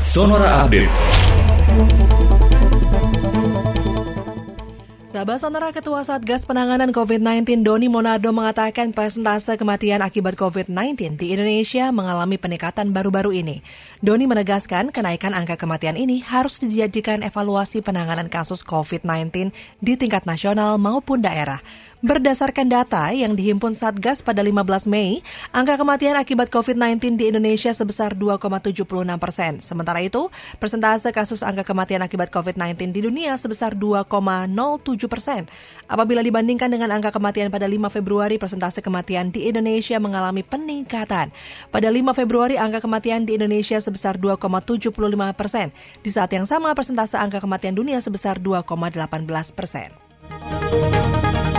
Sonora Update. Sahabat Sonora Ketua Satgas Penanganan COVID-19 Doni Monardo mengatakan persentase kematian akibat COVID-19 di Indonesia mengalami peningkatan baru-baru ini. Doni menegaskan kenaikan angka kematian ini harus dijadikan evaluasi penanganan kasus COVID-19 di tingkat nasional maupun daerah. Berdasarkan data yang dihimpun Satgas pada 15 Mei, angka kematian akibat COVID-19 di Indonesia sebesar 2,76 persen. Sementara itu, persentase kasus angka kematian akibat COVID-19 di dunia sebesar 2,07 persen. Apabila dibandingkan dengan angka kematian pada 5 Februari, persentase kematian di Indonesia mengalami peningkatan. Pada 5 Februari, angka kematian di Indonesia sebesar 2,75 persen. Di saat yang sama, persentase angka kematian dunia sebesar 2,18 persen.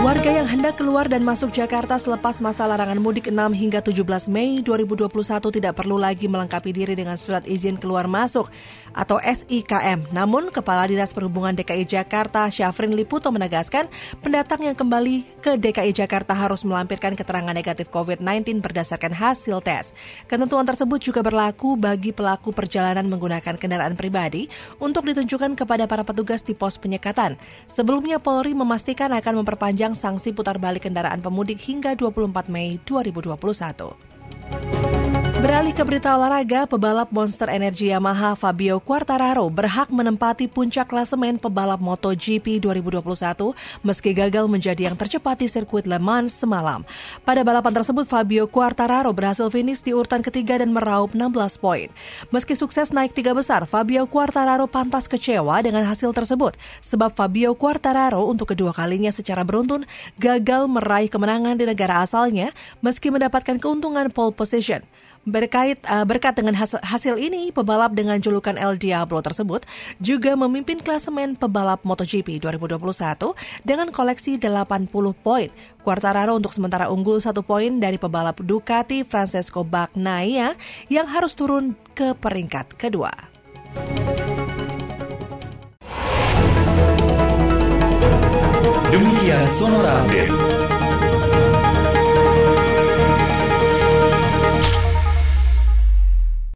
Warga yang hendak keluar dan masuk Jakarta selepas masa larangan mudik 6 hingga 17 Mei 2021 tidak perlu lagi melengkapi diri dengan surat izin keluar masuk atau SIKM. Namun, Kepala Dinas Perhubungan DKI Jakarta Syafrin Liputo menegaskan pendatang yang kembali ke DKI Jakarta harus melampirkan keterangan negatif COVID-19 berdasarkan hasil tes. Ketentuan tersebut juga berlaku bagi pelaku perjalanan menggunakan kendaraan pribadi untuk ditunjukkan kepada para petugas di pos penyekatan. Sebelumnya Polri memastikan akan memperpanjang sanksi putar balik kendaraan pemudik hingga 24 Mei 2021. Beralih ke berita olahraga, pebalap Monster Energy Yamaha Fabio Quartararo berhak menempati puncak klasemen pebalap MotoGP 2021 meski gagal menjadi yang tercepat di sirkuit Le Mans semalam. Pada balapan tersebut, Fabio Quartararo berhasil finish di urutan ketiga dan meraup 16 poin. Meski sukses naik tiga besar, Fabio Quartararo pantas kecewa dengan hasil tersebut sebab Fabio Quartararo untuk kedua kalinya secara beruntun gagal meraih kemenangan di negara asalnya meski mendapatkan keuntungan pole position. Berkait uh, berkat dengan hasil, ini, pebalap dengan julukan El Diablo tersebut juga memimpin klasemen pebalap MotoGP 2021 dengan koleksi 80 poin. Quartararo untuk sementara unggul satu poin dari pebalap Ducati Francesco Bagnaia yang harus turun ke peringkat kedua. Demikian Sonora Update.